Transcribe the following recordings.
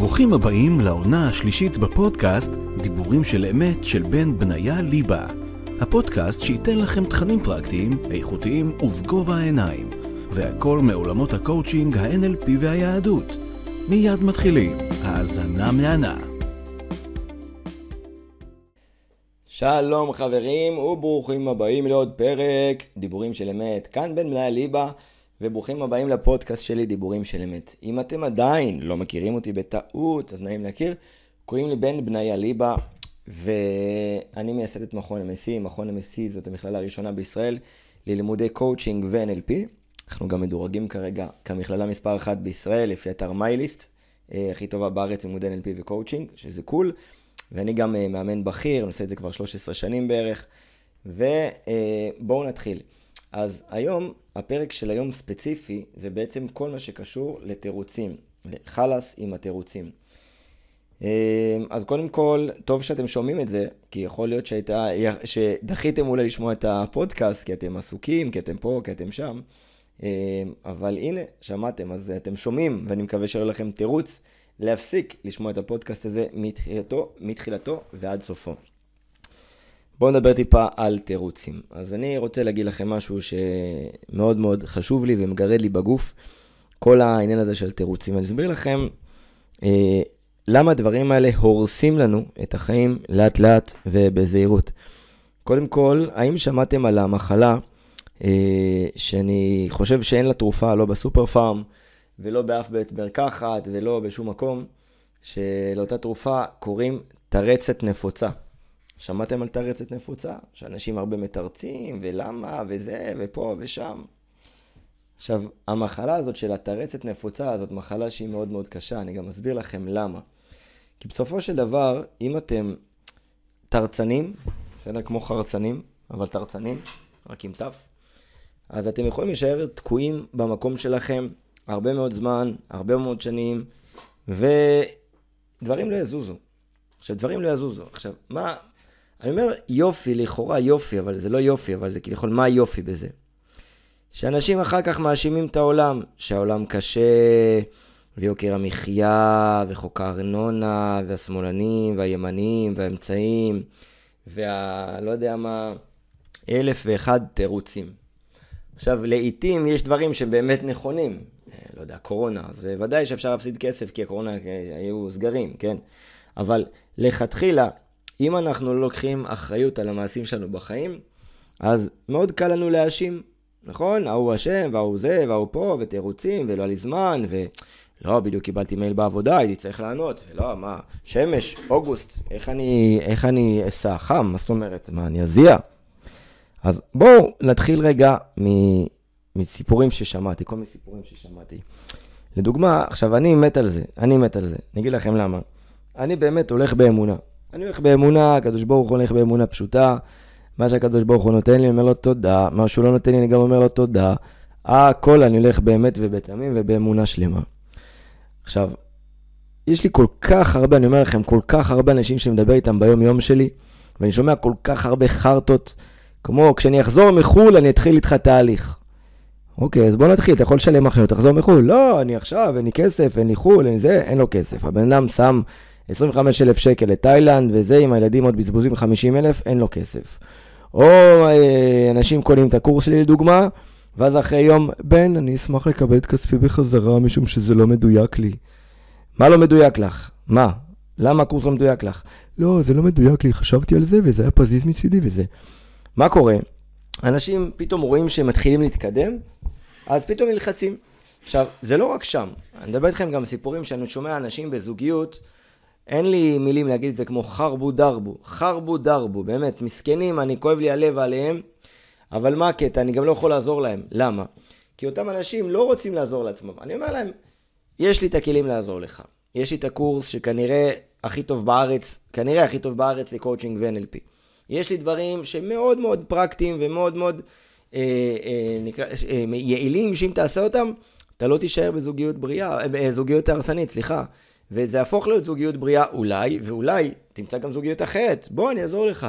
ברוכים הבאים לעונה השלישית בפודקאסט דיבורים של אמת של בן בניה ליבה. הפודקאסט שייתן לכם תכנים פרקטיים, איכותיים ובגובה העיניים. והכל מעולמות הקואוצ'ינג, ה-NLP והיהדות. מיד מתחילים, האזנה מהנה. שלום חברים וברוכים הבאים לעוד פרק דיבורים של אמת. כאן בן בניה ליבה. וברוכים הבאים לפודקאסט שלי דיבורים של אמת. אם אתם עדיין לא מכירים אותי בטעות, אז נעים להכיר. קוראים לי בן בניה ליבה, ואני מייסד את מכון MSC. מכון MSC זאת המכללה הראשונה בישראל ללימודי קואוצ'ינג ו-NLP. אנחנו גם מדורגים כרגע כמכללה מספר אחת בישראל, לפי אתר מייליסט, אה, הכי טובה בארץ לימודי NLP וקואוצ'ינג, שזה cool. ואני גם אה, מאמן בכיר, אני עושה את זה כבר 13 שנים בערך. ובואו נתחיל. אז היום, הפרק של היום ספציפי, זה בעצם כל מה שקשור לתירוצים, חלאס עם התירוצים. אמ, אז קודם כל, טוב שאתם שומעים את זה, כי יכול להיות שהייתה, שדחיתם אולי לשמוע את הפודקאסט, כי אתם עסוקים, כי אתם פה, כי אתם שם. אמ, אבל הנה, שמעתם, אז אתם שומעים, ואני מקווה שלא לכם תירוץ להפסיק לשמוע את הפודקאסט הזה מתחילתו, מתחילתו ועד סופו. בואו נדבר טיפה על תירוצים. אז אני רוצה להגיד לכם משהו שמאוד מאוד חשוב לי ומגרד לי בגוף, כל העניין הזה של תירוצים. אני אסביר לכם אה, למה הדברים האלה הורסים לנו את החיים לאט לאט ובזהירות. קודם כל, האם שמעתם על המחלה אה, שאני חושב שאין לה תרופה, לא בסופר פארם ולא באף בית מרקחת ולא בשום מקום, שלאותה תרופה קוראים תרצת נפוצה. שמעתם על תרצת נפוצה? שאנשים הרבה מתרצים, ולמה, וזה, ופה ושם. עכשיו, המחלה הזאת של התרצת נפוצה, זאת מחלה שהיא מאוד מאוד קשה, אני גם אסביר לכם למה. כי בסופו של דבר, אם אתם תרצנים, בסדר? כמו חרצנים, אבל תרצנים, רק עם ת', אז אתם יכולים להישאר תקועים במקום שלכם הרבה מאוד זמן, הרבה מאוד שנים, ודברים לא יזוזו. עכשיו, דברים לא יזוזו. עכשיו, מה, אני אומר יופי, לכאורה יופי, אבל זה לא יופי, אבל זה כביכול מה היופי בזה? שאנשים אחר כך מאשימים את העולם, שהעולם קשה, ויוקר המחיה, וחוק הארנונה, והשמאלנים, והימנים, והאמצעים, וה... לא יודע מה, אלף ואחד תירוצים. עכשיו, לעיתים יש דברים שהם באמת נכונים. לא יודע, קורונה, אז ודאי שאפשר להפסיד כסף כי הקורונה היו סגרים, כן? אבל לכתחילה, אם אנחנו לא לוקחים אחריות על המעשים שלנו בחיים, אז מאוד קל לנו להאשים, נכון? ההוא אשם, וההוא זה, וההוא פה, ותירוצים, ולא היה לי זמן, ולא, בדיוק קיבלתי מייל בעבודה, הייתי צריך לענות, ולא, מה, שמש, אוגוסט, איך אני, איך אני אסע חם? מה זאת אומרת? מה, אני אזיע? אז בואו נתחיל רגע מ, מסיפורים ששמעתי, כל מיני סיפורים ששמעתי. לדוגמה, עכשיו, אני מת על זה, אני מת על זה. אני אגיד לכם למה. אני באמת הולך באמונה. אני הולך באמונה, הקדוש ברוך הוא הולך באמונה פשוטה. מה שהקדוש ברוך הוא נותן לי, אני אומר לו תודה. מה שהוא לא נותן לי, אני גם אומר לו תודה. הכל אני הולך באמת ובתמים ובאמונה שלמה. עכשיו, יש לי כל כך הרבה, אני אומר לכם, כל כך הרבה אנשים שמדבר איתם ביום-יום שלי, ואני שומע כל כך הרבה חרטות, כמו כשאני אחזור מחו"ל, אני אתחיל איתך תהליך. אוקיי, אז בוא נתחיל, אתה יכול לשלם אחרי, תחזור מחו"ל. לא, אני עכשיו, אין לי כסף, אין לי חו"ל, אין זה, אין לו כסף. הבן אדם שם 25,000 שקל לתאילנד, וזה עם הילדים עוד בזבוזים 50,000, אין לו כסף. או אה, אנשים קונים את הקורס שלי לדוגמה, ואז אחרי יום, בן, אני אשמח לקבל את כספי בחזרה משום שזה לא מדויק לי. מה לא מדויק לך? מה? למה הקורס לא מדויק לך? לא, זה לא מדויק לי, חשבתי על זה וזה היה פזיז מצידי וזה. מה קורה? אנשים פתאום רואים שהם מתחילים להתקדם, אז פתאום נלחצים. עכשיו, זה לא רק שם. אני מדבר איתכם גם סיפורים שאני שומע אנשים בזוגיות, אין לי מילים להגיד את זה כמו חרבו דרבו, חרבו דרבו, באמת, מסכנים, אני כואב לי הלב עליהם, אבל מה הקטע? אני גם לא יכול לעזור להם. למה? כי אותם אנשים לא רוצים לעזור לעצמם. אני אומר להם, יש לי את הכלים לעזור לך. יש לי את הקורס שכנראה הכי טוב בארץ, כנראה הכי טוב בארץ לקואוצ'ינג ו-NLP. יש לי דברים שמאוד מאוד פרקטיים ומאוד מאוד אה, אה, נקרא, אה, יעילים, שאם תעשה אותם, אתה לא תישאר בזוגיות בריאה, אה, זוגיות הרסנית, סליחה. וזה יהפוך להיות זוגיות בריאה אולי, ואולי תמצא גם זוגיות אחרת. בוא, אני אעזור לך.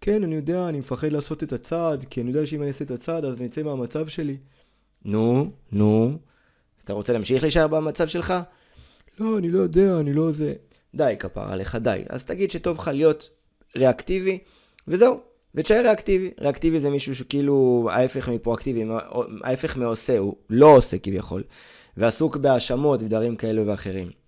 כן, אני יודע, אני מפחד לעשות את הצעד, כי אני יודע שאם אני אעשה את הצעד, אז אני אצא מהמצב שלי. נו, נו. אז אתה רוצה להמשיך להישאר במצב שלך? לא, אני לא יודע, אני לא זה. די, כפרה עליך, די. אז תגיד שטוב לך להיות ריאקטיבי, וזהו. ותשאר ריאקטיבי. ריאקטיבי זה מישהו שכאילו ההפך מפרואקטיבי, ההפך מעושה, הוא לא עושה כביכול. ועסוק בהאשמות ודברים כאלו ואחרים.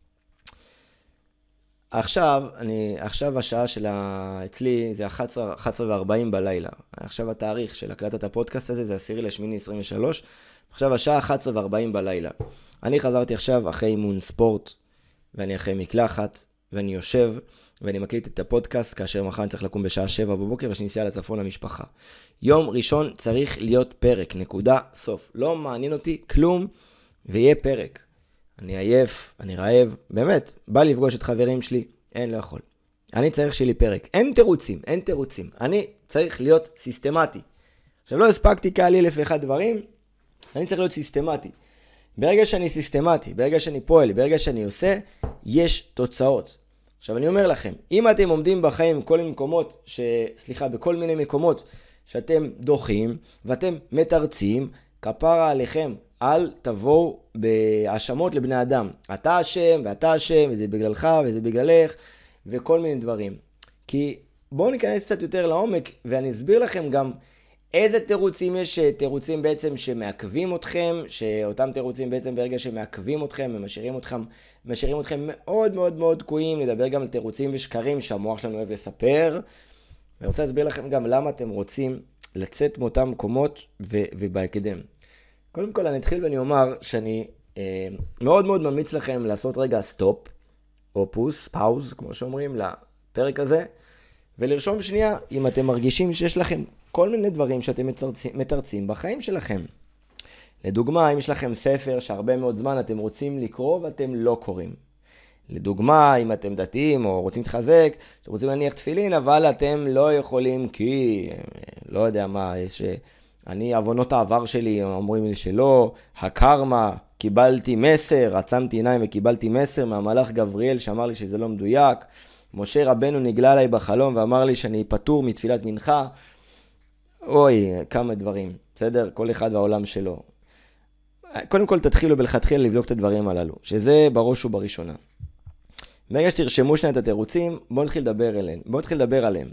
עכשיו, אני, עכשיו השעה של ה... אצלי זה 11, 11 ו-40 בלילה. עכשיו התאריך של הקלטת הפודקאסט הזה זה 10 לשמיני 23. עכשיו השעה 11 ו-40 בלילה. אני חזרתי עכשיו אחרי אימון ספורט, ואני אחרי מקלחת, ואני יושב, ואני מקליט את הפודקאסט, כאשר מחר אני צריך לקום בשעה 7 בבוקר, ויש נסיעה לצפון למשפחה. יום ראשון צריך להיות פרק, נקודה, סוף. לא מעניין אותי כלום, ויהיה פרק. אני עייף, אני רעב, באמת, בא לפגוש את חברים שלי, אין, לא יכול. אני צריך שיהיה לי פרק. אין תירוצים, אין תירוצים. אני צריך להיות סיסטמטי. עכשיו, לא הספקתי כאלה אלף ואחד דברים, אני צריך להיות סיסטמטי. ברגע שאני סיסטמטי, ברגע שאני פועל, ברגע שאני עושה, יש תוצאות. עכשיו אני אומר לכם, אם אתם עומדים בחיים בכל מיני מקומות, ש... סליחה, בכל מיני מקומות שאתם דוחים ואתם מתרצים, כפרה עליכם, אל תבואו בהאשמות לבני אדם. אתה אשם, ואתה אשם, וזה בגללך, וזה בגללך, וכל מיני דברים. כי בואו ניכנס קצת יותר לעומק, ואני אסביר לכם גם איזה תירוצים יש, תירוצים בעצם שמעכבים אתכם, שאותם תירוצים בעצם ברגע שמעכבים אתכם, הם משאירים אתכם, משאירים אתכם מאוד מאוד מאוד תקועים, נדבר גם על תירוצים ושקרים שהמוח שלנו אוהב לספר. אני רוצה להסביר לכם גם למה אתם רוצים לצאת מאותם מקומות ובהקדם. קודם כל אני אתחיל ואני אומר שאני אה, מאוד מאוד ממליץ לכם לעשות רגע stop, או פוס, pause, כמו שאומרים, לפרק הזה, ולרשום שנייה אם אתם מרגישים שיש לכם כל מיני דברים שאתם מתרצים, מתרצים בחיים שלכם. לדוגמה, אם יש לכם ספר שהרבה מאוד זמן אתם רוצים לקרוא ואתם לא קוראים. לדוגמה, אם אתם דתיים או רוצים להתחזק, אתם רוצים להניח תפילין, אבל אתם לא יכולים כי, לא יודע מה, יש... אני, עוונות העבר שלי אומרים לי שלא, הקרמה, קיבלתי מסר, עצמתי עיניים וקיבלתי מסר מהמלאך גבריאל שאמר לי שזה לא מדויק. משה רבנו נגלה אליי בחלום ואמר לי שאני פטור מתפילת מנחה. אוי, כמה דברים, בסדר? כל אחד והעולם שלו. קודם כל תתחילו בלכתחילה לבדוק את הדברים הללו, שזה בראש ובראשונה. ברגע שתרשמו שנייה את התירוצים, בואו נתחיל לדבר אליהם. בואו נתחיל לדבר עליהם.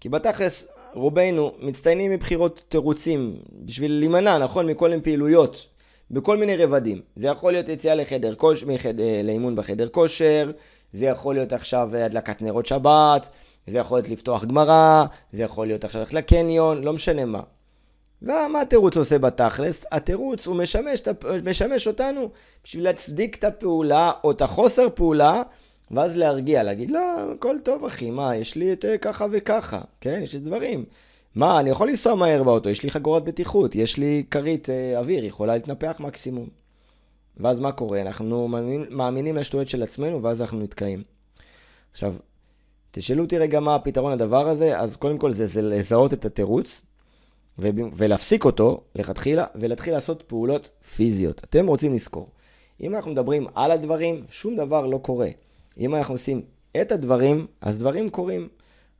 כי בתכלס, רובנו מצטיינים מבחירות תירוצים בשביל להימנע, נכון? מכל מיני פעילויות, בכל מיני רבדים. זה יכול להיות יציאה לחדר כושר, מחד... אה, לאימון בחדר כושר, זה יכול להיות עכשיו הדלקת נרות שבת, זה יכול להיות לפתוח גמרא, זה יכול להיות עכשיו ללכת לקניון, לא משנה מה. ומה התירוץ עושה בתכלס? התירוץ הוא משמש, משמש אותנו בשביל להצדיק את הפעולה או את החוסר פעולה ואז להרגיע, להגיד, לא, הכל טוב אחי, מה, יש לי את ככה וככה, כן, יש לי דברים. מה, אני יכול לנסוע מהר באוטו, יש לי חגורת בטיחות, יש לי כרית אה, אוויר, יכולה להתנפח מקסימום. ואז מה קורה? אנחנו מאמינים, מאמינים לשטויות של עצמנו, ואז אנחנו נתקעים. עכשיו, תשאלו אותי רגע מה הפתרון לדבר הזה, אז קודם כל זה, זה לזהות את התירוץ, ולהפסיק אותו לכתחילה, ולהתחיל לעשות פעולות פיזיות. אתם רוצים לזכור. אם אנחנו מדברים על הדברים, שום דבר לא קורה. אם אנחנו עושים את הדברים, אז דברים קורים.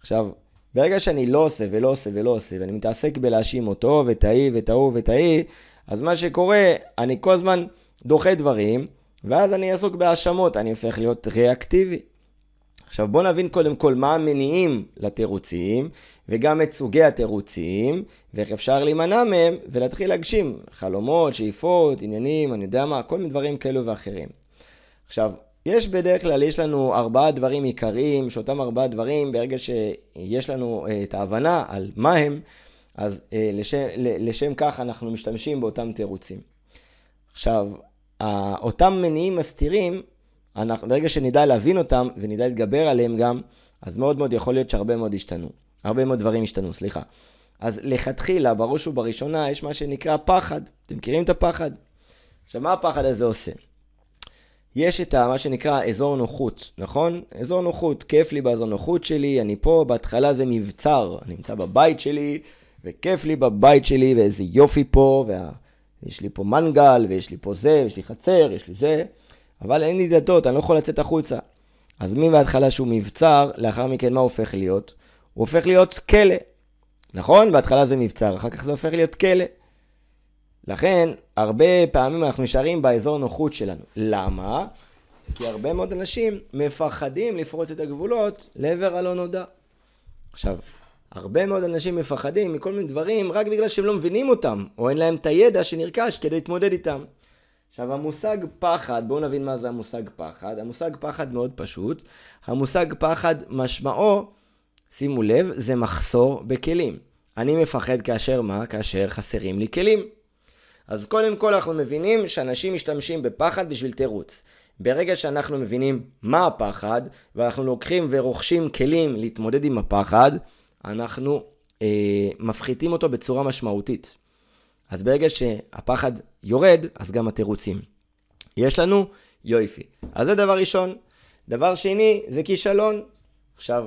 עכשיו, ברגע שאני לא עושה ולא עושה ולא עושה, ואני מתעסק בלהאשים אותו, ואת ההיא ואת ההוא ואת ההיא, אז מה שקורה, אני כל הזמן דוחה דברים, ואז אני אעסוק בהאשמות, אני הופך להיות ריאקטיבי. עכשיו בואו נבין קודם כל מה המניעים לתירוצים, וגם את סוגי התירוצים, ואיך אפשר להימנע מהם, ולהתחיל להגשים חלומות, שאיפות, עניינים, אני יודע מה, כל מיני דברים כאלו ואחרים. עכשיו, יש בדרך כלל, יש לנו ארבעה דברים עיקריים, שאותם ארבעה דברים, ברגע שיש לנו uh, את ההבנה על מה הם, אז uh, לשם, לשם כך אנחנו משתמשים באותם תירוצים. עכשיו, אותם מניעים מסתירים, אנחנו, ברגע שנדע להבין אותם ונדע להתגבר עליהם גם, אז מאוד מאוד יכול להיות שהרבה מאוד ישתנו. הרבה מאוד דברים ישתנו, סליחה. אז לכתחילה, בראש ובראשונה, יש מה שנקרא פחד. אתם מכירים את הפחד? עכשיו, מה הפחד הזה עושה? יש את מה שנקרא אזור נוחות, נכון? אזור נוחות, כיף לי באזור נוחות שלי, אני פה, בהתחלה זה מבצר, אני נמצא בבית שלי, וכיף לי בבית שלי, ואיזה יופי פה, ויש לי פה מנגל, ויש לי פה זה, ויש לי חצר, יש לי זה, אבל אין לי דלתות, אני לא יכול לצאת החוצה. אז מבהתחלה שהוא מבצר, לאחר מכן מה הופך להיות? הוא הופך להיות כלא, נכון? בהתחלה זה מבצר, אחר כך זה הופך להיות כלא. לכן, הרבה פעמים אנחנו נשארים באזור נוחות שלנו. למה? כי הרבה מאוד אנשים מפחדים לפרוץ את הגבולות לעבר הלא נודע. עכשיו, הרבה מאוד אנשים מפחדים מכל מיני דברים רק בגלל שהם לא מבינים אותם, או אין להם את הידע שנרכש כדי להתמודד איתם. עכשיו המושג פחד, בואו נבין מה זה המושג פחד. המושג פחד מאוד פשוט. המושג פחד משמעו, שימו לב, זה מחסור בכלים. אני מפחד כאשר מה? כאשר חסרים לי כלים. אז קודם כל אנחנו מבינים שאנשים משתמשים בפחד בשביל תירוץ. ברגע שאנחנו מבינים מה הפחד, ואנחנו לוקחים ורוכשים כלים להתמודד עם הפחד, אנחנו אה, מפחיתים אותו בצורה משמעותית. אז ברגע שהפחד יורד, אז גם התירוצים. יש לנו יויפי. אז זה דבר ראשון. דבר שני, זה כישלון. עכשיו,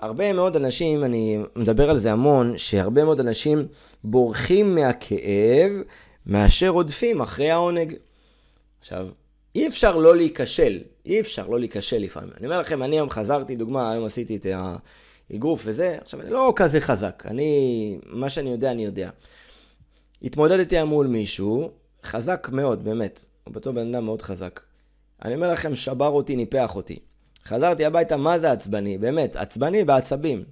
הרבה מאוד אנשים, אני מדבר על זה המון, שהרבה מאוד אנשים בורחים מהכאב מאשר רודפים אחרי העונג. עכשיו, אי אפשר לא להיכשל, אי אפשר לא להיכשל לפעמים. אני אומר לכם, אני היום חזרתי, דוגמה, היום עשיתי את האגרוף וזה, עכשיו אני לא כזה חזק, אני, מה שאני יודע, אני יודע. התמודדתי מול מישהו, חזק מאוד, באמת, הוא בתור בן אדם מאוד חזק. אני אומר לכם, שבר אותי, ניפח אותי. חזרתי הביתה, מה זה עצבני? באמת, עצבני בעצבים.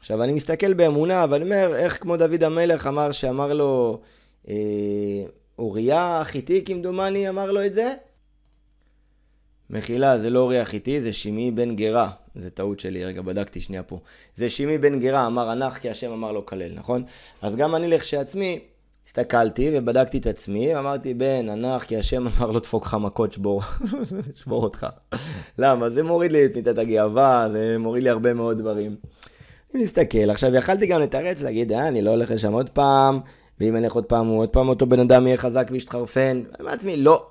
עכשיו, אני מסתכל באמונה, ואני אומר, איך כמו דוד המלך אמר, שאמר לו, אה, אוריה החיתי כמדומני אמר לו את זה? מחילה, זה לא אוריה החיתי, זה שמעי בן גרה. זה טעות שלי, רגע, בדקתי שנייה פה. זה שמעי בן גרה, אמר הנח כי השם אמר לו כלל, נכון? אז גם אני לכשעצמי, הסתכלתי ובדקתי את עצמי, אמרתי, בן, הנח כי השם אמר לו דפוק לך מכות, שבור, שבור אותך. למה? זה מוריד לי את מיטת הגאווה, זה מוריד לי הרבה מאוד דברים. מסתכל, עכשיו יכלתי גם לתרץ, להגיד, אה, אני לא הולך לשם עוד פעם, ואם אני אלך עוד פעם, עוד פעם אותו בן אדם יהיה חזק וישתחרפן. אני אומר לעצמי, לא,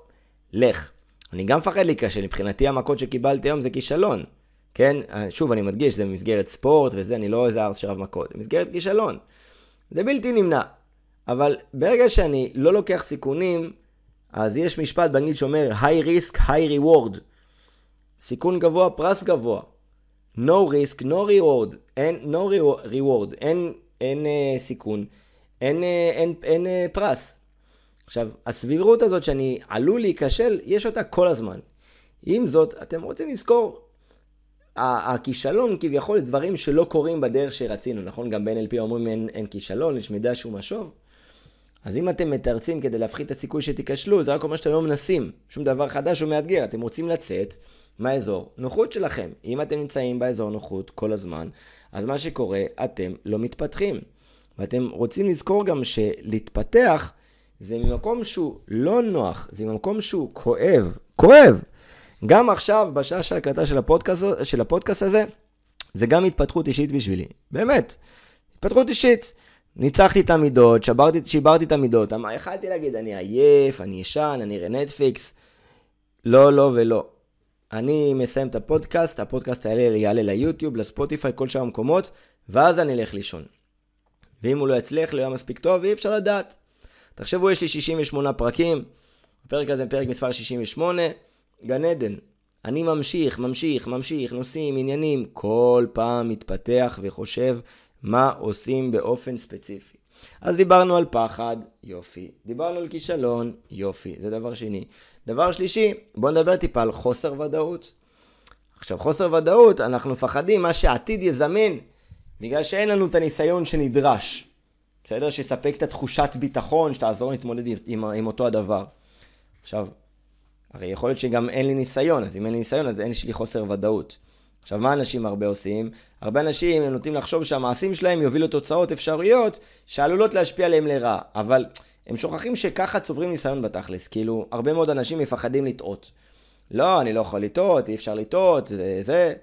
לך. אני גם מפחד להיכשל, מבחינתי המכות שקיבלתי היום זה כישלון. כן? שוב, אני מדגיש, זה במסגרת ספורט וזה, אני לא איזה ארץ שרב מכות, זה במסגרת כישלון. זה בלתי נמנע. אבל ברגע שאני לא לוקח סיכונים, אז יש משפט באנגלית שאומר high risk, high reward. סיכון גבוה, פרס גבוה. No risk, no reward. אין, no reward. אין, אין uh, סיכון. אין, אה, אין, אין, אה, פרס. עכשיו, הסבירות הזאת שאני עלול להיכשל, יש אותה כל הזמן. עם זאת, אתם רוצים לזכור, הכישלון כביכול זה דברים שלא קורים בדרך שרצינו, נכון? גם ב-NLP אומרים אין, אין כישלון, יש מידע שהוא משוב. אז אם אתם מתרצים כדי להפחית את הסיכוי שתיכשלו, זה רק אומר שאתם לא מנסים. שום דבר חדש או מאתגר. אתם רוצים לצאת מהאזור נוחות שלכם. אם אתם נמצאים באזור נוחות כל הזמן, אז מה שקורה, אתם לא מתפתחים. ואתם רוצים לזכור גם שלהתפתח זה ממקום שהוא לא נוח, זה ממקום שהוא כואב. כואב! גם עכשיו, בשעה של הקלטה של הפודקאסט, של הפודקאסט הזה, זה גם התפתחות אישית בשבילי. באמת. התפתחות אישית. ניצחתי את המידות, שברתי, שיברתי את המידות. יכלתי להגיד, אני עייף, אני ישן, אני אראה נטפליקס. לא, לא ולא. אני מסיים את הפודקאסט, הפודקאסט יעלה, יעלה ליוטיוב, לספוטיפיי, כל שאר המקומות, ואז אני אלך לישון. ואם הוא לא יצליח, לא יהיה מספיק טוב, אי אפשר לדעת. תחשבו, יש לי 68 פרקים, הפרק הזה פרק מספר 68, גן עדן. אני ממשיך, ממשיך, ממשיך, נושאים, עניינים, כל פעם מתפתח וחושב מה עושים באופן ספציפי. אז דיברנו על פחד, יופי. דיברנו על כישלון, יופי. זה דבר שני. דבר שלישי, בואו נדבר טיפה על חוסר ודאות. עכשיו, חוסר ודאות, אנחנו מפחדים מה שעתיד יזמן, בגלל שאין לנו את הניסיון שנדרש. בסדר? שיספק את התחושת ביטחון, שתעזור להתמודד עם, עם, אותו הדבר. עכשיו, הרי יכול להיות שגם אין לי ניסיון, אז אם אין לי ניסיון, אז אין לי חוסר ודאות. עכשיו, מה אנשים הרבה עושים? הרבה אנשים הם נוטים לחשוב שהמעשים שלהם יובילו תוצאות אפשריות שעלולות להשפיע עליהם לרע, אבל הם שוכחים שככה צוברים ניסיון בתכלס, כאילו, הרבה מאוד אנשים מפחדים לטעות. לא, אני לא יכול לטעות, אי אפשר לטעות, זה, זה.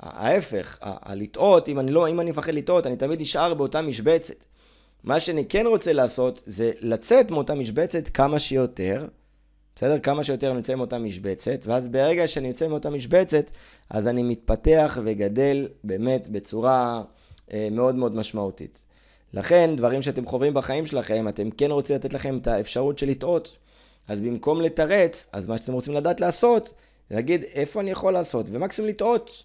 ההפך, הלטעות, אם אני לא, אם אני מפחד לטעות, אני תמיד נשאר באותה משבצת. מה שאני כן רוצה לעשות, זה לצאת מאותה משבצת כמה שיותר, בסדר? כמה שיותר אני יוצא מאותה משבצת, ואז ברגע שאני יוצא מאותה משבצת, אז אני מתפתח וגדל באמת בצורה אה, מאוד מאוד משמעותית. לכן, דברים שאתם חווים בחיים שלכם, אתם כן רוצים לתת לכם את האפשרות של לטעות. אז במקום לתרץ, אז מה שאתם רוצים לדעת לעשות, זה להגיד איפה אני יכול לעשות, ומקסימום לטעות.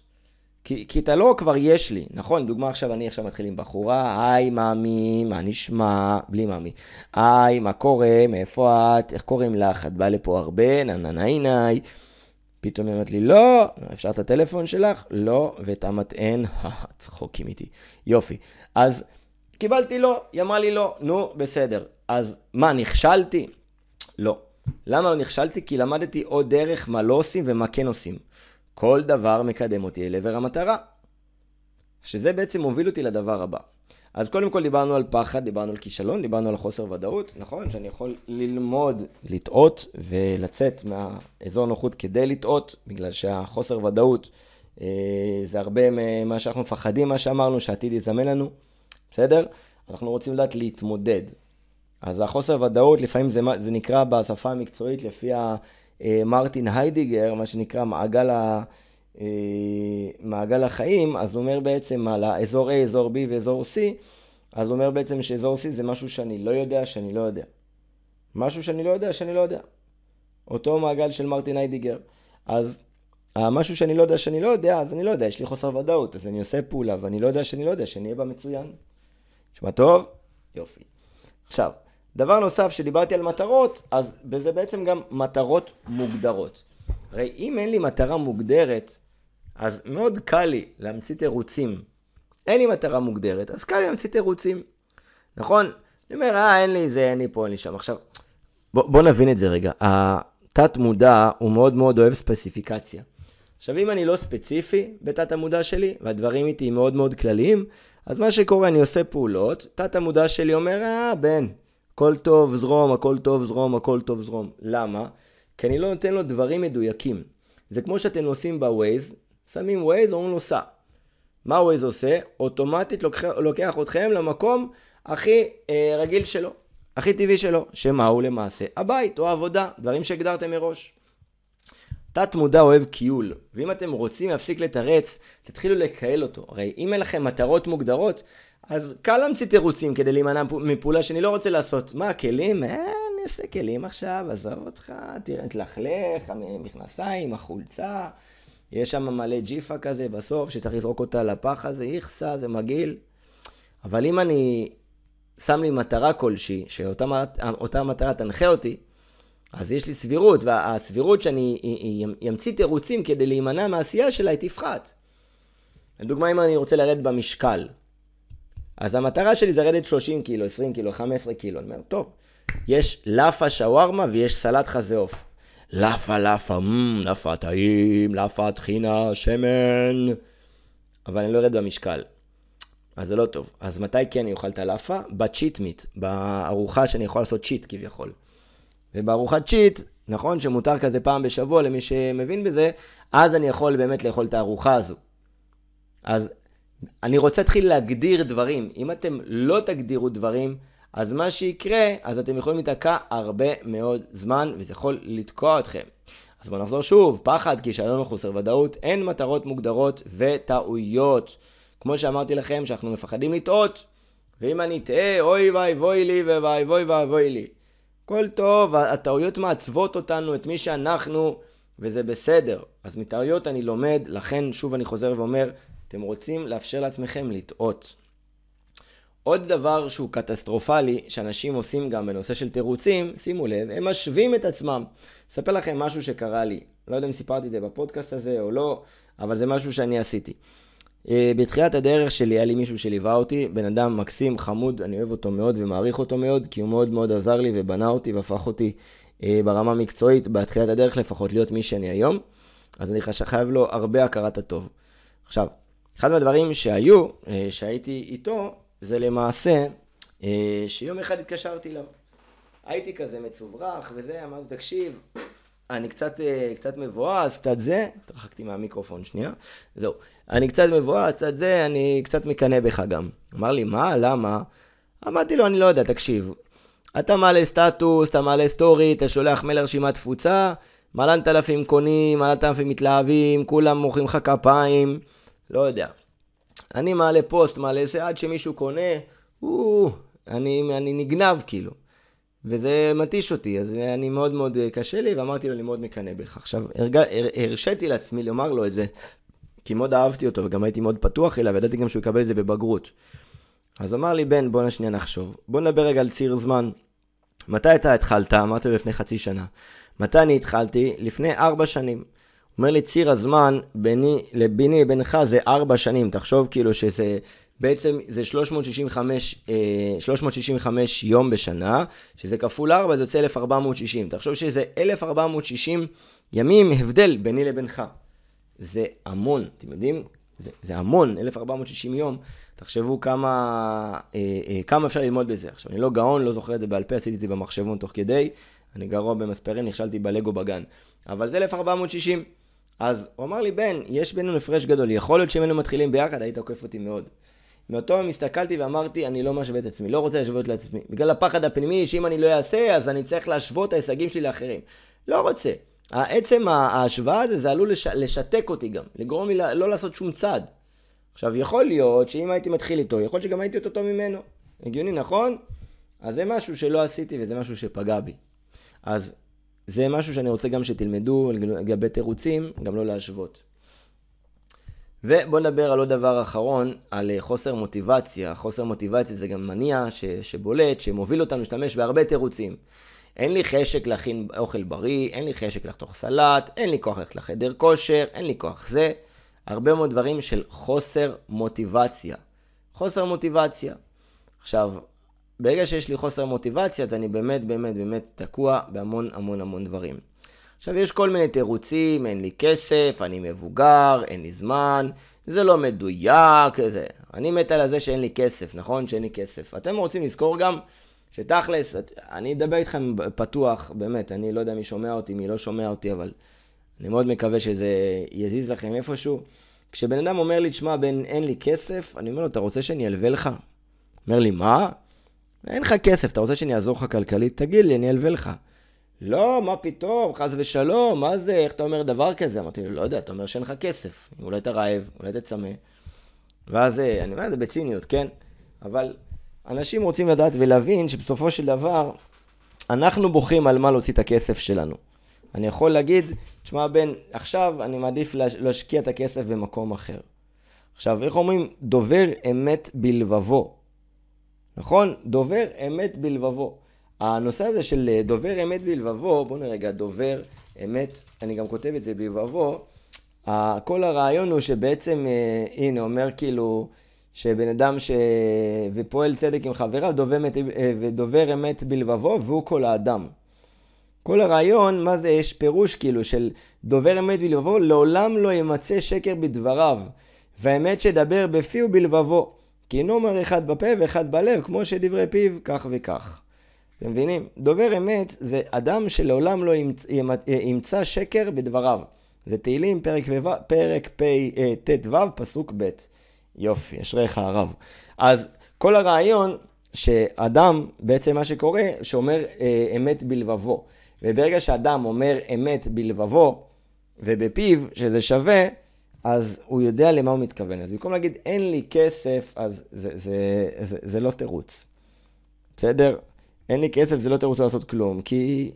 כי, כי אתה לא כבר יש לי, נכון? דוגמה עכשיו, אני עכשיו מתחיל עם בחורה, היי מאמי, מה נשמע? בלי מאמי. היי, מה קורה? מאיפה את? איך קוראים לך? את באה לפה הרבה? נה נה נה נה. פתאום היא אומרת לי, לא, אפשר את הטלפון שלך? לא, ואת המטען, צחוקים איתי. יופי. אז קיבלתי לא, היא אמרה לי לא, נו, בסדר. אז מה, נכשלתי? לא. למה לא נכשלתי? כי למדתי עוד דרך מה לא עושים ומה כן עושים. כל דבר מקדם אותי אל עבר המטרה. שזה בעצם מוביל אותי לדבר הבא. אז קודם כל דיברנו על פחד, דיברנו על כישלון, דיברנו על חוסר ודאות, נכון? שאני יכול ללמוד לטעות ולצאת מהאזור נוחות כדי לטעות, בגלל שהחוסר ודאות אה, זה הרבה ממה שאנחנו מפחדים, מה שאמרנו, שהעתיד יזמן לנו, בסדר? אנחנו רוצים לדעת להתמודד. אז החוסר ודאות, לפעמים זה, זה נקרא בשפה המקצועית, לפי מרטין היידיגר, מה שנקרא מעגל ה... אה, מעגל החיים, אז הוא אומר בעצם על האזור A, אזור B ואזור C, אז הוא אומר בעצם שאזור C זה משהו שאני לא יודע שאני לא יודע. משהו שאני לא יודע שאני לא יודע. אותו מעגל של מרטין היידיגר. אז המשהו שאני לא יודע שאני לא יודע, אז אני לא יודע, יש לי חוסר ודאות, אז אני עושה פעולה ואני לא יודע שאני לא יודע, שאני אהיה בה מצוין. נשמע טוב? יופי. עכשיו, דבר נוסף שדיברתי על מטרות, אז בזה בעצם גם מטרות מוגדרות. הרי אם אין לי מטרה מוגדרת, אז מאוד קל לי להמציא תירוצים. אין לי מטרה מוגדרת, אז קל לי להמציא תירוצים. נכון? אני אומר, אה, אין לי זה, אין לי פה, אין לי שם. עכשיו, בוא, בוא נבין את זה רגע. התת מודע הוא מאוד מאוד אוהב ספציפיקציה. עכשיו, אם אני לא ספציפי בתת המודע שלי, והדברים איתי מאוד מאוד כלליים, אז מה שקורה, אני עושה פעולות, תת המודע שלי אומר, אה, בן, הכל טוב, זרום, הכל טוב, זרום, הכל טוב, זרום. למה? כי אני לא נותן לו דברים מדויקים. זה כמו שאתם נוסעים בווייז, שמים ווייז, אומרים לו סע. מה ווייז עושה? אוטומטית לוקח, לוקח אתכם למקום הכי אה, רגיל שלו, הכי טבעי שלו, שמה הוא למעשה? הבית או העבודה, דברים שהגדרתם מראש. תת מודע אוהב קיול, ואם אתם רוצים להפסיק לתרץ, תתחילו לקהל אותו. הרי אם אין לכם מטרות מוגדרות, אז קל להמציא תירוצים כדי להימנע מפעולה שאני לא רוצה לעשות. מה, הכלים? אה, אני אעשה כלים עכשיו, עזוב אותך, תראה, תלכלך, המכנסיים, החולצה. יש שם מלא ג'יפה כזה בסוף, שצריך לזרוק אותה לפח הזה, איכסה, זה מגעיל. אבל אם אני שם לי מטרה כלשהי, שאותה מטרה תנחה אותי, אז יש לי סבירות, והסבירות שאני אמציא תירוצים כדי להימנע מהעשייה שלה, היא תפחת. לדוגמה, אם אני רוצה לרדת במשקל, אז המטרה שלי זה לרדת 30 קילו, 20 קילו, 15 קילו. אני אומר, טוב, יש לאפה שווארמה ויש סלט חזה עוף. לאפה, לאפה, לאפה טעים, לאפה טחינה, שמן. אבל אני לא ארד במשקל. אז זה לא טוב. אז מתי כן אני אוכל את הלאפה? בצ'יט מיט, בארוחה שאני יכול לעשות צ'יט כביכול. ובארוחת צ'יט, נכון שמותר כזה פעם בשבוע למי שמבין בזה, אז אני יכול באמת לאכול את הארוחה הזו. אז אני רוצה להתחיל להגדיר דברים. אם אתם לא תגדירו דברים, אז מה שיקרה, אז אתם יכולים להיתקע הרבה מאוד זמן, וזה יכול לתקוע אתכם. אז בואו נחזור שוב, פחד, כישלון וחוסר ודאות, אין מטרות מוגדרות וטעויות. כמו שאמרתי לכם, שאנחנו מפחדים לטעות, ואם אני אטעה, אוי ואבוי לי ואבוי ואבוי לי. הכל טוב, הטעויות מעצבות אותנו, את מי שאנחנו, וזה בסדר. אז מטעויות אני לומד, לכן שוב אני חוזר ואומר, אתם רוצים לאפשר לעצמכם לטעות. עוד דבר שהוא קטסטרופלי, שאנשים עושים גם בנושא של תירוצים, שימו לב, הם משווים את עצמם. אספר לכם משהו שקרה לי. לא יודע אם סיפרתי את זה בפודקאסט הזה או לא, אבל זה משהו שאני עשיתי. אה, בתחילת הדרך שלי היה לי מישהו שליווה אותי, בן אדם מקסים, חמוד, אני אוהב אותו מאוד ומעריך אותו מאוד, כי הוא מאוד מאוד עזר לי ובנה אותי והפך אותי אה, ברמה המקצועית, בתחילת הדרך לפחות, להיות מי שאני היום. אז אני חייב לו הרבה הכרת הטוב. עכשיו, אחד מהדברים שהיו, אה, שהייתי איתו, זה למעשה שיום אחד התקשרתי אליו. הייתי כזה מצוברח וזה, אמרתי, תקשיב, אני קצת, אה, קצת מבואס, קצת זה, התרחקתי מהמיקרופון שנייה, זהו. אני קצת מבואס, קצת זה, אני קצת מקנא בך גם. אמר לי, מה, למה? אמרתי לו, אני לא יודע, תקשיב. אתה מעלה סטטוס, אתה מעלה סטורי, אתה שולח מייל לרשימת תפוצה, מלנת אלפים קונים, מלנת אלפים מתלהבים, כולם מוחאים לך כפיים, לא יודע. אני מעלה פוסט, מעלה זה, עד שמישהו קונה, או, אני, אני נגנב כאילו. וזה מתיש אותי, אז אני מאוד מאוד אה, קשה לי, ואמרתי לו, אני מאוד מקנא בך. עכשיו, הרג... הרשיתי לעצמי לומר לו את זה, כי מאוד אהבתי אותו, וגם הייתי מאוד פתוח אליו, וידעתי גם שהוא יקבל את זה בבגרות. אז אמר לי, בן, בוא נשנייה נחשוב. בוא נדבר רגע על ציר זמן. מתי אתה התחלת? אמרתי לו לפני חצי שנה. מתי אני התחלתי? לפני ארבע שנים. אומר לי, ציר הזמן ביני, לבינך זה ארבע שנים. תחשוב כאילו שזה, בעצם זה 365, 365 יום בשנה, שזה כפול ארבע, זה יוצא 1460. תחשוב שזה 1460 ימים הבדל ביני לבינך. זה המון, אתם יודעים? זה, זה המון, 1460 יום. תחשבו כמה, אה, אה, כמה אפשר ללמוד בזה. עכשיו, אני לא גאון, לא זוכר את זה בעל פה, עשיתי את זה במחשבון תוך כדי. אני גרוע במספרים, נכשלתי בלגו בגן. אבל זה 1460. אז הוא אמר לי, בן, יש בינינו הפרש גדול, יכול להיות שאם היינו מתחילים ביחד, היית עוקף אותי מאוד. מאותו יום הסתכלתי ואמרתי, אני לא משווה את עצמי, לא רוצה להשוות לעצמי. בגלל הפחד הפנימי, שאם אני לא אעשה, אז אני צריך להשוות את ההישגים שלי לאחרים. לא רוצה. עצם ההשוואה הזה, זה עלול לש... לשתק אותי גם, לגרום לי לא לעשות שום צעד. עכשיו, יכול להיות שאם הייתי מתחיל איתו, יכול להיות שגם הייתי יותר טוב ממנו. הגיוני, נכון? אז זה משהו שלא עשיתי וזה משהו שפגע בי. אז זה משהו שאני רוצה גם שתלמדו לגבי תירוצים, גם לא להשוות. ובואו נדבר על עוד דבר אחרון, על אה, חוסר מוטיבציה. חוסר מוטיבציה זה גם מניע ש, שבולט, שמוביל אותנו להשתמש בהרבה תירוצים. אין לי חשק להכין אוכל בריא, אין לי חשק לחתוך סלט, אין לי כוח ללכת לחדר כושר, אין לי כוח זה. הרבה מאוד דברים של חוסר מוטיבציה. חוסר מוטיבציה. עכשיו, ברגע שיש לי חוסר מוטיבציה, אז אני באמת באמת באמת תקוע בהמון המון המון דברים. עכשיו, יש כל מיני תירוצים, אין לי כסף, אני מבוגר, אין לי זמן, זה לא מדויק, זה. אני מת על זה שאין לי כסף, נכון? שאין לי כסף. אתם רוצים לזכור גם שתכלס, אני אדבר איתכם פתוח, באמת, אני לא יודע מי שומע אותי, מי לא שומע אותי, אבל אני מאוד מקווה שזה יזיז לכם איפשהו. כשבן אדם אומר לי, תשמע, בן, אין לי כסף, אני אומר לו, אתה רוצה שאני אלווה לך? אומר לי, מה? אין לך כסף, אתה רוצה שאני אעזור לך כלכלית? תגיד לי, אני אלווה לך. לא, מה פתאום, חס ושלום, מה זה, איך אתה אומר דבר כזה? אמרתי לו, לא יודע, אתה אומר שאין לך כסף. אולי אתה רעב, אולי אתה צמא. ואז אה, אני אומר את זה בציניות, כן? אבל אנשים רוצים לדעת ולהבין שבסופו של דבר, אנחנו בוכים על מה להוציא את הכסף שלנו. אני יכול להגיד, תשמע בן, עכשיו אני מעדיף להשקיע את הכסף במקום אחר. עכשיו, איך אומרים? דובר אמת בלבבו. נכון? דובר אמת בלבבו. הנושא הזה של אה, דובר אמת בלבבו, בואו נראה רגע, דובר אמת, אני גם כותב את זה בלבבו, כל הרעיון הוא שבעצם, אה, הנה, אומר כאילו, שבן אדם ש... ופועל צדק עם חבריו, דובר אמת, אה, ודובר אמת בלבבו, והוא כל האדם. כל הרעיון, מה זה, יש פירוש כאילו של דובר אמת בלבבו, לעולם לא ימצא שקר בדבריו, והאמת שדבר בפי ובלבבו. כי אינו אומר אחד בפה ואחד בלב, כמו שדברי פיו כך וכך. אתם מבינים? דובר אמת זה אדם שלעולם לא ימצא שקר בדבריו. זה תהילים, פרק, ו... פרק ט"ו, פסוק ב'. יופי, אשריך הרב. אז כל הרעיון שאדם, בעצם מה שקורה, שאומר אה, אמת בלבבו. וברגע שאדם אומר אמת בלבבו ובפיו, שזה שווה, אז הוא יודע למה הוא מתכוון. אז במקום להגיד אין לי כסף, אז זה, זה, זה, זה, זה לא תירוץ. בסדר? אין לי כסף זה לא תירוץ לעשות כלום, כי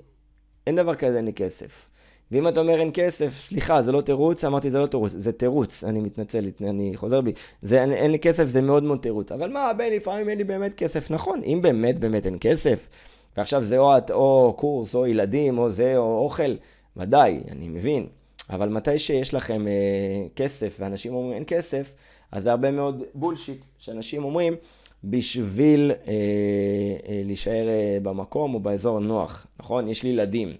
אין דבר כזה אין לי כסף. ואם אתה אומר אין כסף, סליחה, זה לא תירוץ, אמרתי זה לא תירוץ, זה תירוץ, אני מתנצל, אני חוזר בי. זה אין, אין לי כסף, זה מאוד מאוד תירוץ. אבל מה, בן, לפעמים אין לי באמת כסף. נכון, אם באמת באמת אין כסף, ועכשיו זה או, או קורס, או ילדים, או זה, או אוכל, ודאי, אני מבין. אבל מתי שיש לכם אה, כסף, ואנשים אומרים אין כסף, אז זה הרבה מאוד בולשיט, שאנשים אומרים, בשביל אה, אה, להישאר אה, במקום או באזור נוח, נכון? יש לי ילדים.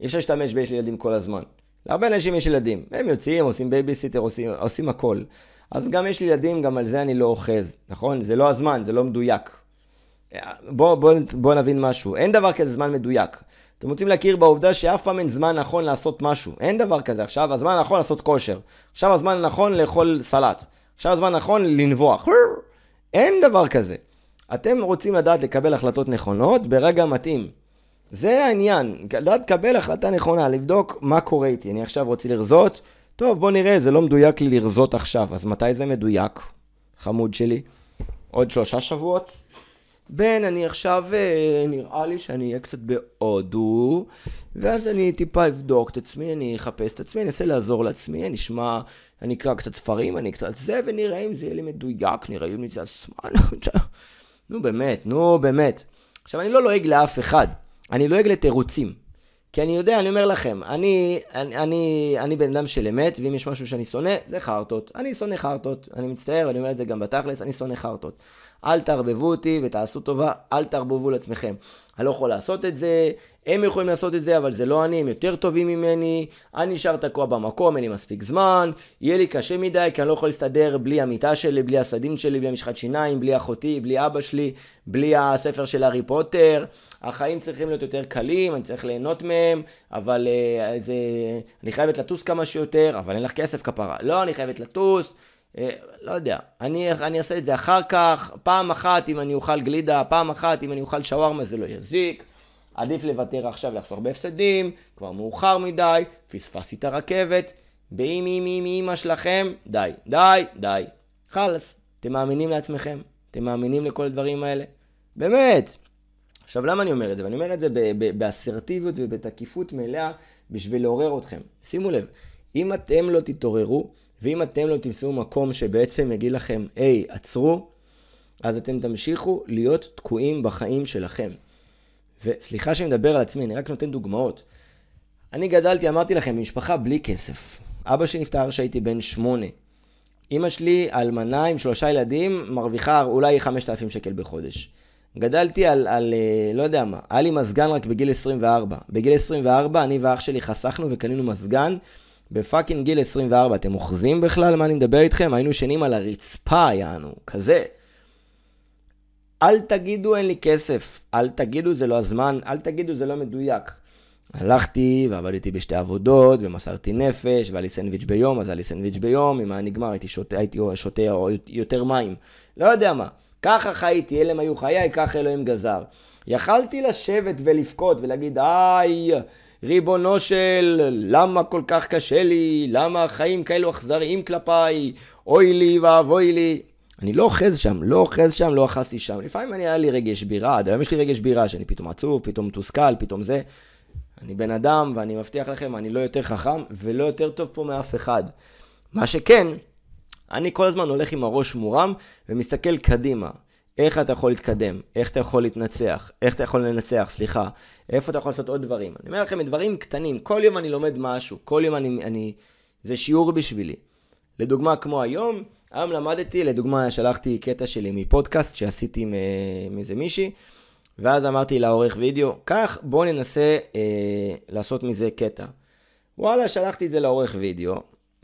אי אפשר להשתמש ביש לי ילדים כל הזמן. להרבה אנשים יש ילדים. הם יוצאים, עושים בייביסיטר, עושים, עושים הכל. אז גם יש לי ילדים, גם על זה אני לא אוחז, נכון? זה לא הזמן, זה לא מדויק. בואו בוא, בוא נבין משהו. אין דבר כזה זמן מדויק. אתם רוצים להכיר בעובדה שאף פעם אין זמן נכון לעשות משהו. אין דבר כזה. עכשיו הזמן הנכון לעשות כושר. עכשיו הזמן הנכון לאכול סלט. עכשיו הזמן הנכון לנבוח. אין דבר כזה. אתם רוצים לדעת לקבל החלטות נכונות ברגע מתאים. זה העניין, לדעת לקבל החלטה נכונה, לבדוק מה קורה איתי. אני עכשיו רוצה לרזות, טוב בוא נראה, זה לא מדויק לי לרזות עכשיו, אז מתי זה מדויק, חמוד שלי? עוד שלושה שבועות? בן, אני עכשיו, אה, נראה לי שאני אהיה קצת בהודו, ואז אני טיפה אבדוק את עצמי, אני אחפש את עצמי, אני אנסה לעזור לעצמי, אני אשמע, אני אקרא קצת ספרים, אני קצת זה, ונראה אם זה יהיה לי מדויק, נראה אם זה הזמן. נו באמת, נו באמת. עכשיו, אני לא לועג לאף אחד, אני לועג לתירוצים. כי אני יודע, אני אומר לכם, אני, אני, אני, אני בן אדם של אמת, ואם יש משהו שאני שונא, זה חרטות. אני שונא חרטות. אני מצטער, אני אומר את זה גם בתכלס, אני שונא חרטות. אל תערבבו אותי ותעשו טובה, אל תערבבו לעצמכם. אני לא יכול לעשות את זה, הם יכולים לעשות את זה, אבל זה לא אני, הם יותר טובים ממני, אני נשאר תקוע במקום, אין לי מספיק זמן, יהיה לי קשה מדי, כי אני לא יכול להסתדר בלי המיטה שלי, בלי הסדין שלי, בלי המשחת שיניים, בלי אחותי, בלי אבא שלי, בלי הספר של הארי פוטר. החיים צריכים להיות יותר קלים, אני צריך ליהנות מהם, אבל uh, זה, אני חייבת לטוס כמה שיותר, אבל אין לך כסף כפרה. לא, אני חייבת לטוס. אה, לא יודע, אני, אני אעשה את זה אחר כך, פעם אחת אם אני אוכל גלידה, פעם אחת אם אני אוכל שווארמה זה לא יזיק, עדיף לוותר עכשיו לחסוך בהפסדים, כבר מאוחר מדי, פספסתי את הרכבת, באם אם אם אמא שלכם, די, די, די. חלאס, אתם מאמינים לעצמכם? אתם מאמינים לכל הדברים האלה? באמת. עכשיו, למה אני אומר את זה? ואני אומר את זה באסרטיביות ובתקיפות מלאה בשביל לעורר אתכם. שימו לב, אם אתם לא תתעוררו, ואם אתם לא תמצאו מקום שבעצם יגיד לכם, היי, עצרו, אז אתם תמשיכו להיות תקועים בחיים שלכם. וסליחה שאני מדבר על עצמי, אני רק נותן דוגמאות. אני גדלתי, אמרתי לכם, במשפחה בלי כסף. אבא שלי נפטר כשהייתי בן שמונה. אמא שלי, אלמנה עם שלושה ילדים, מרוויחה אולי 5,000 שקל בחודש. גדלתי על, על, אה, לא יודע מה, היה לי מזגן רק בגיל 24. בגיל 24 אני ואח שלי חסכנו וקנינו מזגן בפאקינג גיל 24. אתם אוחזים בכלל מה אני מדבר איתכם? היינו ישנים על הרצפה, יענו, כזה. אל תגידו אין לי כסף, אל תגידו זה לא הזמן, אל תגידו זה לא מדויק. הלכתי ועבדתי בשתי עבודות ומסרתי נפש והיה לי סנדוויץ' ביום, אז היה לי סנדוויץ' ביום, אם היה נגמר הייתי שותה, הייתי שותה יותר מים. לא יודע מה. ככה חייתי, אלה הם היו חיי, ככה אלוהים גזר. יכלתי לשבת ולבכות ולהגיד, איי, ריבונו של, למה כל כך קשה לי? למה החיים כאלו אכזריים כלפיי? אוי לי ואבוי לי. אני לא אוחז שם, לא אוחז שם, לא אחזתי שם. לפעמים אני היה לי רגש בירה, עד היום יש לי רגש בירה, שאני פתאום עצוב, פתאום מתוסכל, פתאום זה. אני בן אדם, ואני מבטיח לכם, אני לא יותר חכם ולא יותר טוב פה מאף אחד. מה שכן, אני כל הזמן הולך עם הראש מורם ומסתכל קדימה. איך אתה יכול להתקדם, איך אתה יכול להתנצח, איך אתה יכול לנצח, סליחה, איפה אתה יכול לעשות עוד דברים. אני אומר לכם, דברים קטנים, כל יום אני לומד משהו, כל יום אני, אני... זה שיעור בשבילי. לדוגמה, כמו היום, היום למדתי, לדוגמה, שלחתי קטע שלי מפודקאסט שעשיתי מאיזה מישהי, ואז אמרתי לעורך וידאו, קח, בוא ננסה אה, לעשות מזה קטע. וואלה, שלחתי את זה לעורך וידאו,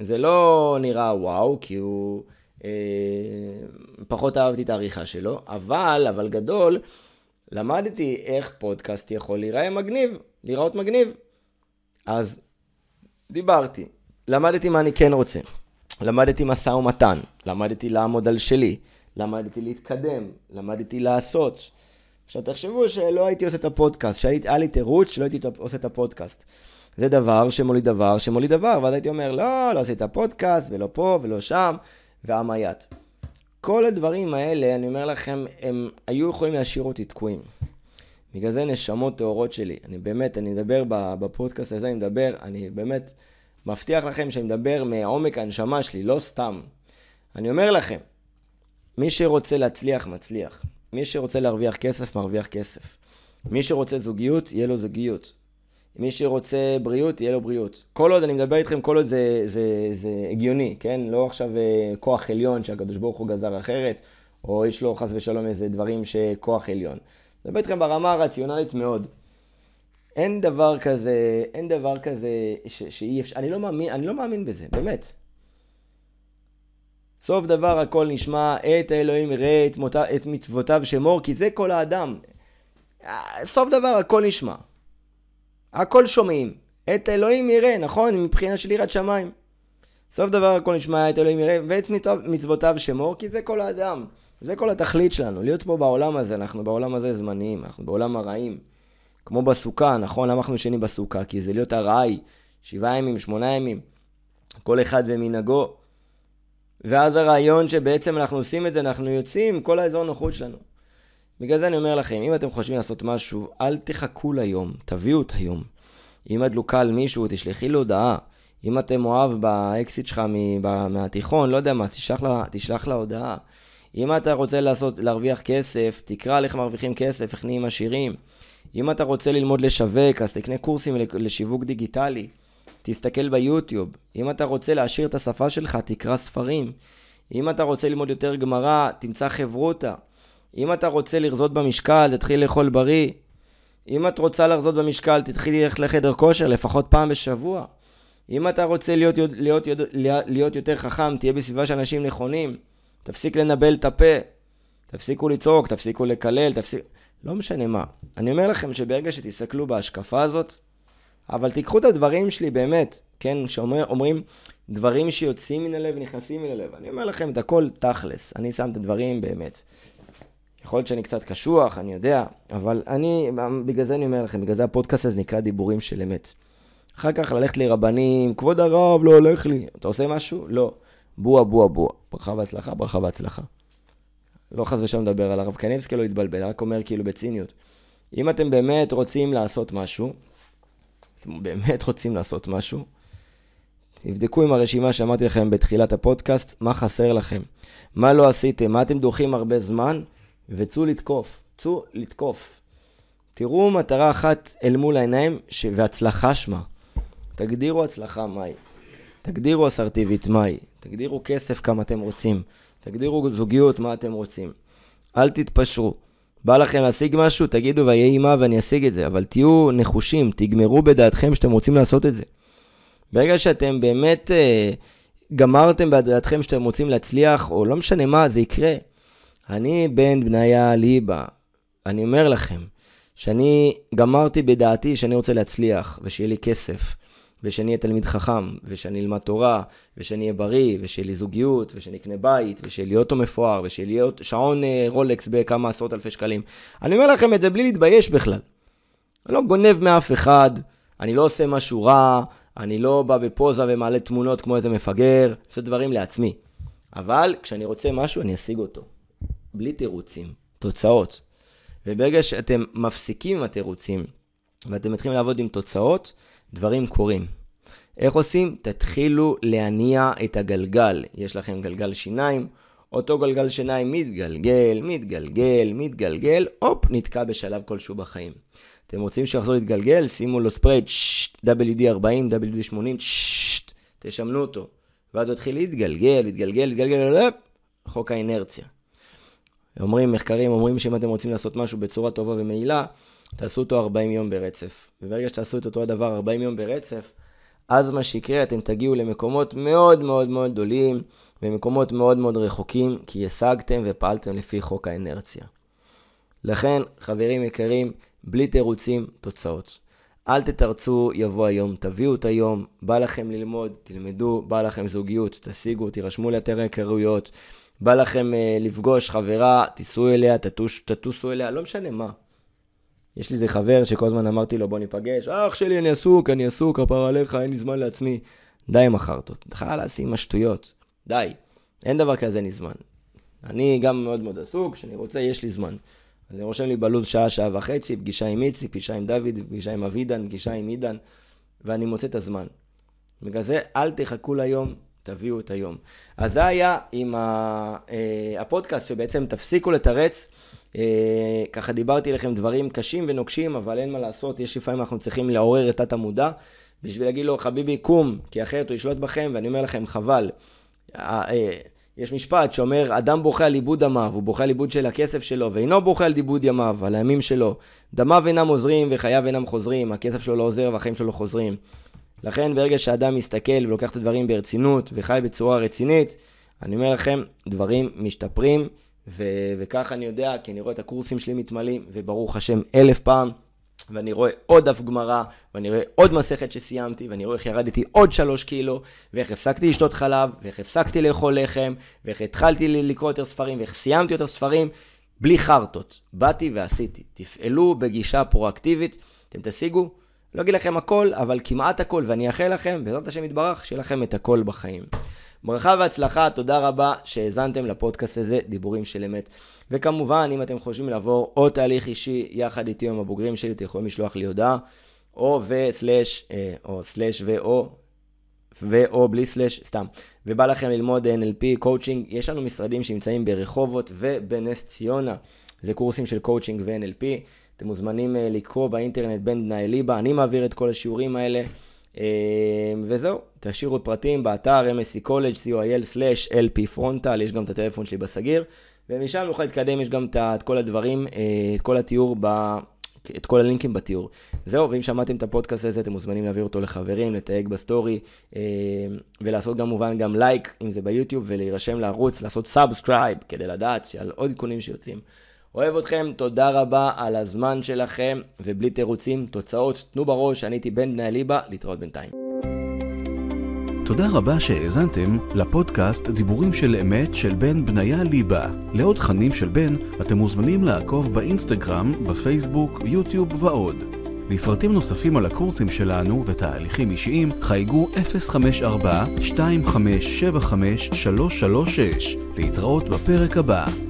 זה לא נראה וואו, כי הוא... אה, פחות אהבתי את העריכה שלו, אבל, אבל גדול, למדתי איך פודקאסט יכול להיראה מגניב, להיראות מגניב. אז דיברתי, למדתי מה אני כן רוצה, למדתי משא ומתן, למדתי לעמוד על שלי, למדתי להתקדם, למדתי לעשות. עכשיו תחשבו שלא הייתי עושה את הפודקאסט, שהיה לי תירוץ שלא הייתי עושה את הפודקאסט. זה דבר שמוליד דבר שמוליד דבר, ואז הייתי אומר, לא, לא עשית פודקאסט, ולא פה ולא שם, ועמייט. כל הדברים האלה, אני אומר לכם, הם היו יכולים להשאיר אותי תקועים. בגלל זה נשמות טהורות שלי. אני באמת, אני מדבר בפודקאסט הזה, אני מדבר, אני באמת מבטיח לכם שאני מדבר מעומק הנשמה שלי, לא סתם. אני אומר לכם, מי שרוצה להצליח, מצליח. מי שרוצה להרוויח כסף, מרוויח כסף. מי שרוצה זוגיות, יהיה לו זוגיות. מי שרוצה בריאות, יהיה לו בריאות. כל עוד אני מדבר איתכם, כל עוד זה, זה, זה הגיוני, כן? לא עכשיו אה, כוח עליון שהקדוש ברוך הוא גזר אחרת, או יש לו חס ושלום איזה דברים שכוח עליון. מדבר איתכם ברמה הרציונלית מאוד. אין דבר כזה, אין דבר כזה ש, שאי אפשר, אני לא מאמין, אני לא מאמין בזה, באמת. סוף דבר הכל נשמע, את האלוהים יראה את, את מצוותיו שמור, כי זה כל האדם. סוף דבר הכל נשמע. הכל שומעים. את אלוהים יראה, נכון? מבחינה של יראת שמיים. סוף דבר הכל נשמע את אלוהים יראה, ואת מצוותיו שמור, כי זה כל האדם. זה כל התכלית שלנו, להיות פה בעולם הזה, אנחנו בעולם הזה זמניים, אנחנו בעולם הרעים. כמו בסוכה, נכון? למה אנחנו ישנים בסוכה? כי זה להיות ארעי, שבעה ימים, שמונה ימים, כל אחד ומנהגו. ואז הרעיון שבעצם אנחנו עושים את זה, אנחנו יוצאים, כל האזור נוחות שלנו. בגלל זה אני אומר לכם, אם אתם חושבים לעשות משהו, אל תחכו ליום, תביאו את היום. אם את דלוקה על מישהו, תשלחי לו הודעה. אם אתם אוהב באקסיט שלך מהתיכון, לא יודע מה, תשלח לה, תשלח לה הודעה. אם אתה רוצה לעשות, להרוויח כסף, תקרא על איך מרוויחים כסף, איך נהיים עשירים. אם אתה רוצה ללמוד לשווק, אז תקנה קורסים לשיווק דיגיטלי. תסתכל ביוטיוב. אם אתה רוצה להעשיר את השפה שלך, תקרא ספרים. אם אתה רוצה ללמוד יותר גמרא, תמצא חברותה. אם אתה רוצה לרזות במשקל, תתחיל לאכול בריא. אם את רוצה לרזות במשקל, תתחילי ללכת לחדר כושר לפחות פעם בשבוע. אם אתה רוצה להיות, להיות, להיות, להיות יותר חכם, תהיה בסביבה של אנשים נכונים. תפסיק לנבל את הפה. תפסיקו לצעוק, תפסיקו לקלל, תפסיק... לא משנה מה. אני אומר לכם שברגע שתסתכלו בהשקפה הזאת, אבל תיקחו את הדברים שלי באמת, כן, שאומרים דברים שיוצאים מן הלב ונכנסים מן הלב. אני אומר לכם את הכל תכלס, אני שם את הדברים באמת. יכול להיות שאני קצת קשוח, אני יודע, אבל אני, בגלל זה אני אומר לכם, בגלל זה הפודקאסט הזה נקרא דיבורים של אמת. אחר כך ללכת לרבנים, כבוד הרב, לא הולך לי. אתה עושה משהו? לא. בועה, בועה, בועה. ברכה והצלחה, ברכה והצלחה. לא חס ושלום מדבר על הרב קניבסקי, לא יתבלבל, רק אומר כאילו בציניות. אם אתם באמת רוצים לעשות משהו, אתם באמת רוצים לעשות משהו, תבדקו עם הרשימה שאמרתי לכם בתחילת הפודקאסט, מה חסר לכם, מה לא עשיתם, מה אתם דוחים הרבה זמן, וצאו לתקוף, צאו לתקוף. תראו מטרה אחת אל מול העיניים, ש... והצלחה שמה. תגדירו הצלחה מהי. תגדירו אסרטיבית מהי. תגדירו כסף כמה אתם רוצים. תגדירו זוגיות מה אתם רוצים. אל תתפשרו. בא לכם להשיג משהו, תגידו ויהי עמה ואני אשיג את זה, אבל תהיו נחושים, תגמרו בדעתכם שאתם רוצים לעשות את זה. ברגע שאתם באמת אה, גמרתם בדעתכם שאתם רוצים להצליח, או לא משנה מה, זה יקרה. אני בן בניה ליבה, אני אומר לכם, שאני גמרתי בדעתי שאני רוצה להצליח, ושיהיה לי כסף, ושאני אהיה תלמיד חכם, ושאני אלמד תורה, ושאני אהיה בריא, ושיהיה לי זוגיות, ושאני אקנה בית, ושיהיה לי אוטו מפואר, ושיהיה לי שעון אה, רולקס בכמה עשרות אלפי שקלים. אני אומר לכם את זה בלי להתבייש בכלל. אני לא גונב מאף אחד, אני לא עושה משהו רע, אני לא בא בפוזה ומעלה תמונות כמו איזה מפגר, עושה דברים לעצמי. אבל כשאני רוצה משהו, אני אשיג אותו. בלי תירוצים, תוצאות. וברגע שאתם מפסיקים עם התירוצים, ואתם מתחילים לעבוד עם תוצאות, דברים קורים. איך עושים? תתחילו להניע את הגלגל. יש לכם גלגל שיניים, אותו גלגל שיניים מתגלגל, מתגלגל, מתגלגל, הופ, נתקע בשלב כלשהו בחיים. אתם רוצים שיחזור להתגלגל? שימו לו ספרייד, WD 40, WD 80, תשמנו אותו. ואז הוא יתחיל להתגלגל, להתגלגל, להתגלגל, חוק האינרציה. אומרים, מחקרים אומרים שאם אתם רוצים לעשות משהו בצורה טובה ומעילה, תעשו אותו 40 יום ברצף. וברגע שתעשו את אותו הדבר 40 יום ברצף, אז מה שיקרה, אתם תגיעו למקומות מאוד מאוד מאוד גדולים, ומקומות מאוד מאוד רחוקים, כי השגתם ופעלתם לפי חוק האנרציה. לכן, חברים יקרים, בלי תירוצים, תוצאות. אל תתרצו, יבוא היום, תביאו את היום, בא לכם ללמוד, תלמדו, בא לכם זוגיות, תשיגו, תירשמו לאתר היכרויות, בא לכם uh, לפגוש חברה, תיסעו אליה, תטוש, תטוסו אליה, לא משנה מה. יש לי איזה חבר שכל הזמן אמרתי לו בוא ניפגש, אח שלי אני עסוק, אני עסוק, כפר עליך, אין לי זמן לעצמי. די עם החרטות, חלאס עם השטויות, די. אין דבר כזה אין לי זמן. אני גם מאוד מאוד עסוק, כשאני רוצה יש לי זמן. אז אני רושם לי בלו"ז שעה, שעה וחצי, פגישה עם איצי, פגישה עם דוד, פגישה עם אבידן, פגישה עם עידן, ואני מוצא את הזמן. בגלל זה אל תחכו ליום, תביאו את היום. אז זה היה עם אה, הפודקאסט, שבעצם תפסיקו לתרץ. אה, ככה דיברתי לכם דברים קשים ונוקשים, אבל אין מה לעשות, יש לפעמים אנחנו צריכים לעורר את תת המודע, בשביל להגיד לו, חביבי, קום, כי אחרת הוא ישלוט בכם, ואני אומר לכם, חבל. אה, יש משפט שאומר, אדם בוכה על עיבוד דמיו, הוא בוכה על עיבוד של הכסף שלו, ואינו בוכה על עיבוד ימיו, על הימים שלו. דמיו אינם עוזרים וחייו אינם חוזרים, הכסף שלו לא עוזר והחיים שלו לא חוזרים. לכן ברגע שאדם מסתכל ולוקח את הדברים ברצינות וחי בצורה רצינית, אני אומר לכם, דברים משתפרים, ו- וכך אני יודע, כי אני רואה את הקורסים שלי מתמלאים, וברוך השם אלף פעם, ואני רואה עוד דף גמרא, ואני רואה עוד מסכת שסיימתי, ואני רואה איך ירדתי עוד שלוש קילו, ואיך הפסקתי לשתות חלב, ואיך הפסקתי לאכול לחם, ואיך התחלתי לקרוא יותר ספרים, ואיך סיימתי יותר ספרים, בלי חרטות. באתי ועשיתי. תפעלו בגישה פרואקטיבית, אתם תשיגו, לא אגיד לכם הכל, אבל כמעט הכל, ואני אאחל לכם, בעזרת השם יתברך, שיהיה לכם את הכל בחיים. ברכה והצלחה, תודה רבה שהאזנתם לפודקאסט הזה, דיבורים של אמת. וכמובן, אם אתם חושבים לעבור או תהליך אישי יחד איתי עם הבוגרים שלי, אתם יכולים לשלוח לי הודעה, או ו slash, אה, או slash ואו, ואו בלי slash, סתם. ובא לכם ללמוד NLP, coaching, יש לנו משרדים שנמצאים ברחובות ובנס ציונה. זה קורסים של קואוצ'ינג ו-NLP. אתם מוזמנים אה, לקרוא באינטרנט בן בניה ליבה, אני מעביר את כל השיעורים האלה. אה, וזהו, תשאירו פרטים באתר MSC College, co.il/lp frontal, יש גם את הטלפון שלי בסגיר, ומשם נוכל להתקדם, יש גם את כל הדברים, את כל התיאור ב... את כל הלינקים בתיאור. זהו, ואם שמעתם את הפודקאסט הזה, אתם מוזמנים להעביר אותו לחברים, לתייג ב story, אה, ולעשות כמובן גם לייק, אם זה ביוטיוב, ולהירשם לערוץ, לעשות subscribe, כדי לדעת שעל עוד עדכונים שיוצאים. אוהב אתכם, תודה רבה על הזמן שלכם, ובלי תירוצים, תוצאות, תנו בראש, אני הייתי בן בניה ליבה, להתראות בינתיים. תודה רבה שהאזנתם לפודקאסט דיבורים של אמת של בן בניה ליבה. לעוד תכנים של בן אתם מוזמנים לעקוב באינסטגרם, בפייסבוק, יוטיוב ועוד. לפרטים נוספים על הקורסים שלנו ותהליכים אישיים חייגו 054-2575-336 להתראות בפרק הבא.